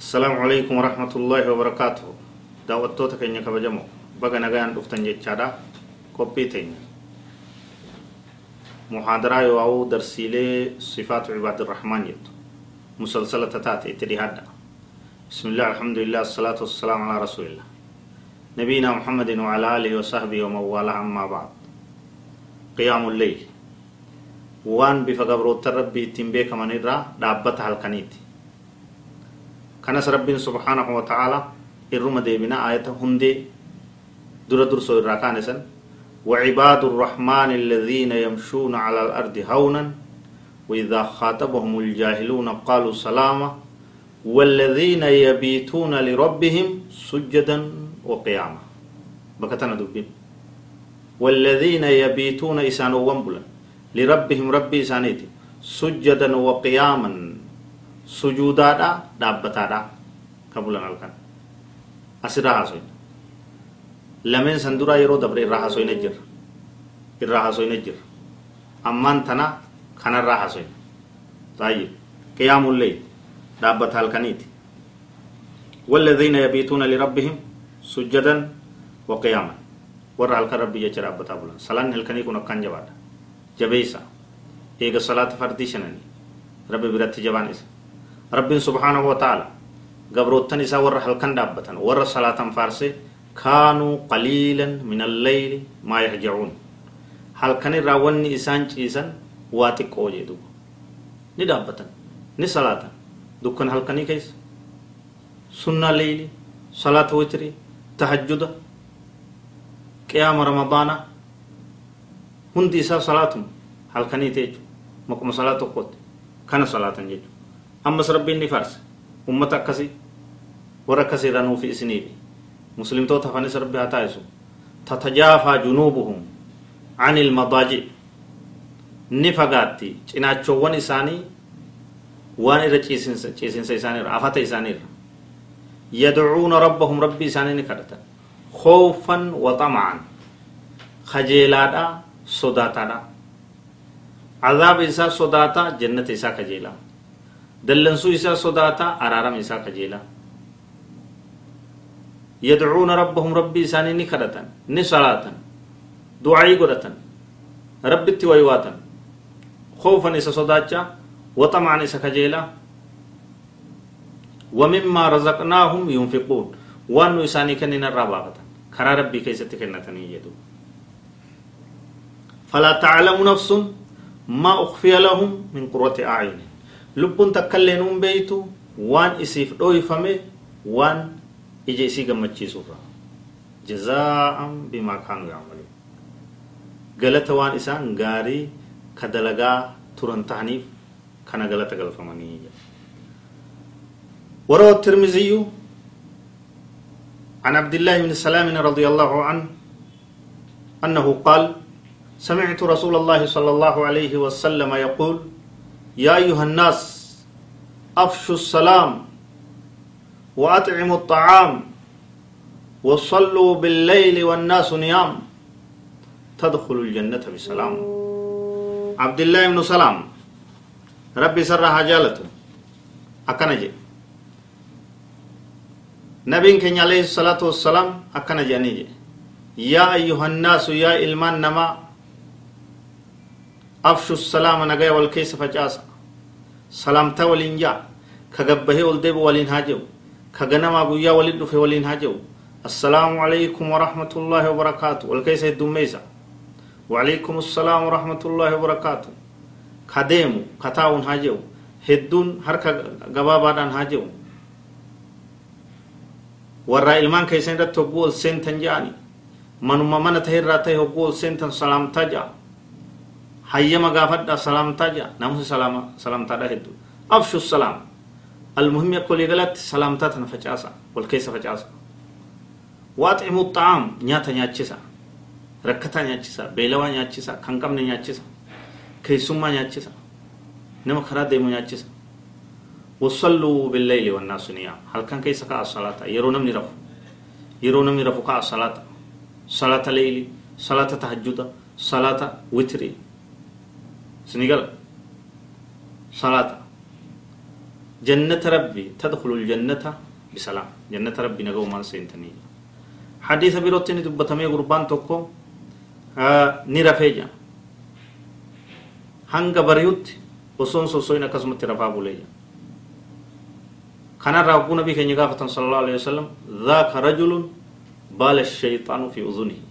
السلام عليكم ورحمة الله وبركاته. دعوتوتا كينيا كبجمو. بغا نغان دفتن جيتشادا. كوبي تينيا. محاضرة يواو درسيلي صفات عباد الرحمن يت مسلسلة تاتي اتدهادا بسم الله الحمد لله الصلاة والسلام على رسول الله. نبينا محمد وعلى آله وصحبه ومن والاه أما بعد. قيام الليل. bifa gabroota rabbii ittiin beekaman irraa dhaabbata halkaniiti kanas rabbiin subhaanahu wa ta'ala irruma deebina ayata hundee dura dursoo irraa kaane وعباد الرحمن الذين يمشون على الأرض هونا وإذا خاطبهم الجاهلون قالوا سلاما والذين يبيتون لربهم سجدا وقياما بكتنا دبين والذين يبيتون إسان ومبلا لربهم ربي سانيتي سجدا وقياما دابتا دا كبولا الكن أسرها حسوين لمن سندورا يرو دبر إرها حسوين جر إرها حسوين جر أمان تنا كان إرها حسوين طيب قيام الليل دابتا الكنيتي والذين يبيتون لربهم سجدا وقياما ورا الكن ربي يجر أبتا بولا سلان الكني كنا كان جوادا jabeeysa eega salaata fardii shananii rabbi biratti rabbiin subhaanahu wa ta'ala gabroottan isaa warra halkan dhaabbatan warra salaatan faarse kaanuu qaliilan min alleyli maa yahjacuun halkan irraa wanni isaan ciisan waa xiqqoo jedhu ni dhaabbatan ni salaatan dukkan halkanii keessa sunnaa leyli salaata witri tahajjuda qiyaama ramadaanaa hundi isaa salaatum halkaniiti jechuudha makuma salaa tokkotti kana salaatan jechuudha ammas rabbiin ni faarse ummata akkasii warra akkasii irraa nuufi isiniifi muslimtoota hafanis rabbi haa taa'isu tatajaafaa junuubuhum عن المضاجع نفقاتي cinaachoowwan isaanii waan irra ciisinsa isaaniirra afata isaaniirra yadcuuna rabbahum rabbii isaanii ni kadhatan خوفا وطمعا خجيلادا sodaataadha عذاب isaa sodaata jannata isaa kajeela dallansuu isaa sodaata araarama isaa kajeela يدعون ربهم ربي إساني نكرة نصلاة دعائي قدة ربي التويواتا خوفا إسا صداتشا وطمعا إسا كجيلا. ومما رزقناهم ينفقون. وانو إساني كنين الرابعة كرا ربي كيسة كنتني يدو فلا تعلم نفس ما أخفي لهم من قرة أعين. تكلنون بيتو وان إسيف دوي فمي وان إجي إسي قمتشي سورة جزاء بما كانوا يعملون قالت وان إسان غاري كدلغا ترن تعنيف كان قالت قال فماني وروى الترمذي عن عبد الله بن سلام رضي الله عنه أنه قال سمعت رسول الله صلى الله عليه وسلم يقول يا أيها الناس أفشوا السلام وأطعموا الطعام وصلوا بالليل والناس نيام. تدخلوا الجنة بسلام. عبد الله بن سلام ربي سرها جالته أكنجي. نبي كن عليه الصلاة والسلام أكنجي أنيجي. يا أيها الناس يا إلمان نما أفشوا السلام نجاي والكيس فجاسا. سلامتا ولين جا كجبه ولدب ولين هاجو كجنما بويا ولين دفه ولين هاجو السلام عليكم ورحمة الله وبركاته والكيس الدميسا وعليكم السلام ورحمة الله وبركاته كديمو كتاون هاجو هدون هركا غبابادان هاجو warraa ilmaan keessan irratti hogguu ol seentan jedhani manuma mana tahe irraa ol salaamtaa jedha hayyama gaafadha salaamtaa jira namusi salaamtaadha hedduu abshu salaam almuhimmi akka waliigalatti salaamtaa tana facaasa wal keessa facaasa waaximu xa'aam nyaata nyaachisa rakkataa nyaachisa beelawaa nyaachisa kan qabne nyaachisa keessummaa nyaachisa nama karaa deemu nyaachisa wasalluu billayli wannaasu niyaa halkan keessa ka'a salaata yeroo namni rafu yeroo namni rafu ka'a salaata salaata leyli salaata tahajjuda salaata witrii سنقل صلاة جنة ربي تدخل الجنة بسلام جنة ربي نقو من سينتني حديث بيروتني دبتمي قربان توكو آه نرفيجا bariyutti osoon sosoin akkasumatti rafaa buleeyya kanarraa hogguu nabii keenya gaafatan sala allahu alehi wasalam dhaaka rajulun baala shayxaanu fi udunihi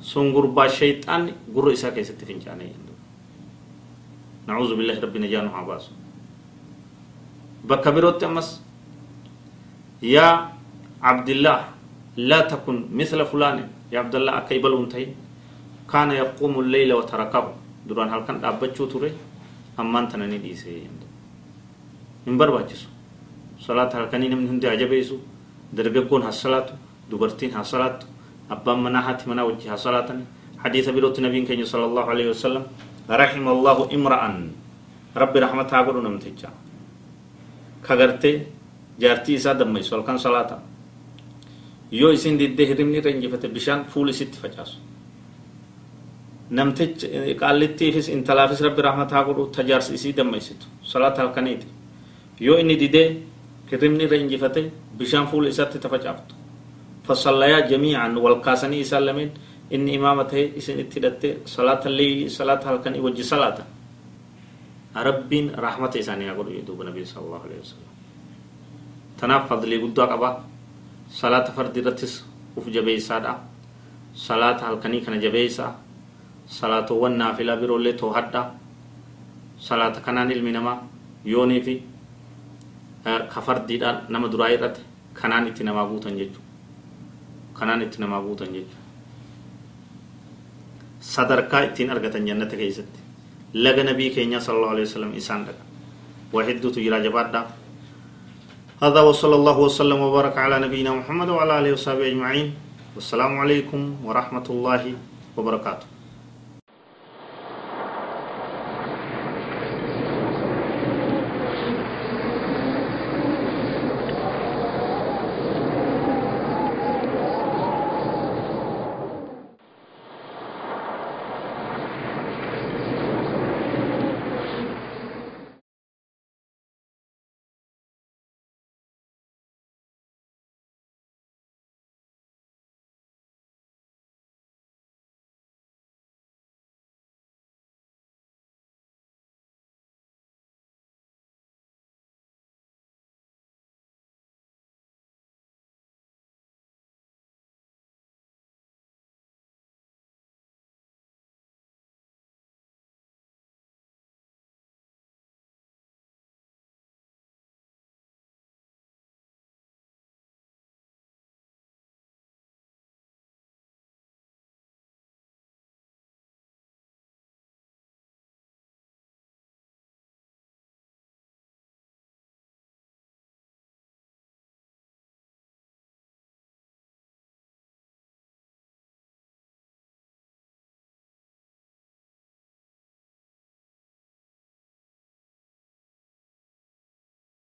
sun gurbaa shayxaanni gurra isaa keessatti fincaanee nacuuzu billahi rabbi najaanu haa baasu bakka birootti ammas yaa cabdillaah laa takun misla fulaanin yaa abdallah akka ibaluun tahin kaana yaquumu lleyla watarakahu duraan halkan dhaabbachuu ture ammaan tana ni dhiise hin barbaachisu salaata halkanii namni hundi ajabeessu dargaggoon haa salaatu dubartiin haa salaattu abbaan manaa haati manaa wajji haa salaatan hadiisa birootti nabiin keenya rahima allahu imra'an rabbi rahmataa godhu namticha kagartee jaartii isaa dammaysu halkan salaata yoo isin diddee hirribni irra injifate bishaan fuul isitti facaasu namticha qaallittiifis intalaafis rabbi rahmataa godhu tajaarsi isii dammaysitu salaata halkaniiti yoo inni didee hirribni irra injifate bishaan fuula isaatti tafacaaftu fasallayaa jamiican wal kaasanii isaan lameen inni imaama ta'e isin itti hidhatte salaata leeyli salaata halkanii wajji salaata rabbiin rahmata isaanii haa godhu jedhuuba nabii sallallahu alaihi wasallam tanaaf fadlii guddaa qaba salaata fardi irrattis uf jabeeysaadha salaata halkanii kana jabeeysaa salaatowwan naafilaa biroollee toohadha salaata kanaan ilmi namaa yoonii fi ka fardiidhaan nama duraa irratti kanaan itti namaa guutan jechuudha kanaan itti namaa guutan jechuudha sadarkaa ittiin argatan jannata keessatti laga nabii keenya sallallahu alaihi wasallam isaan waa hedduutu jira jabaadha هذا وصلى الله وسلم وبارك على نبينا محمد وعلى اله وصحبه اجمعين والسلام عليكم ورحمه الله وبركاته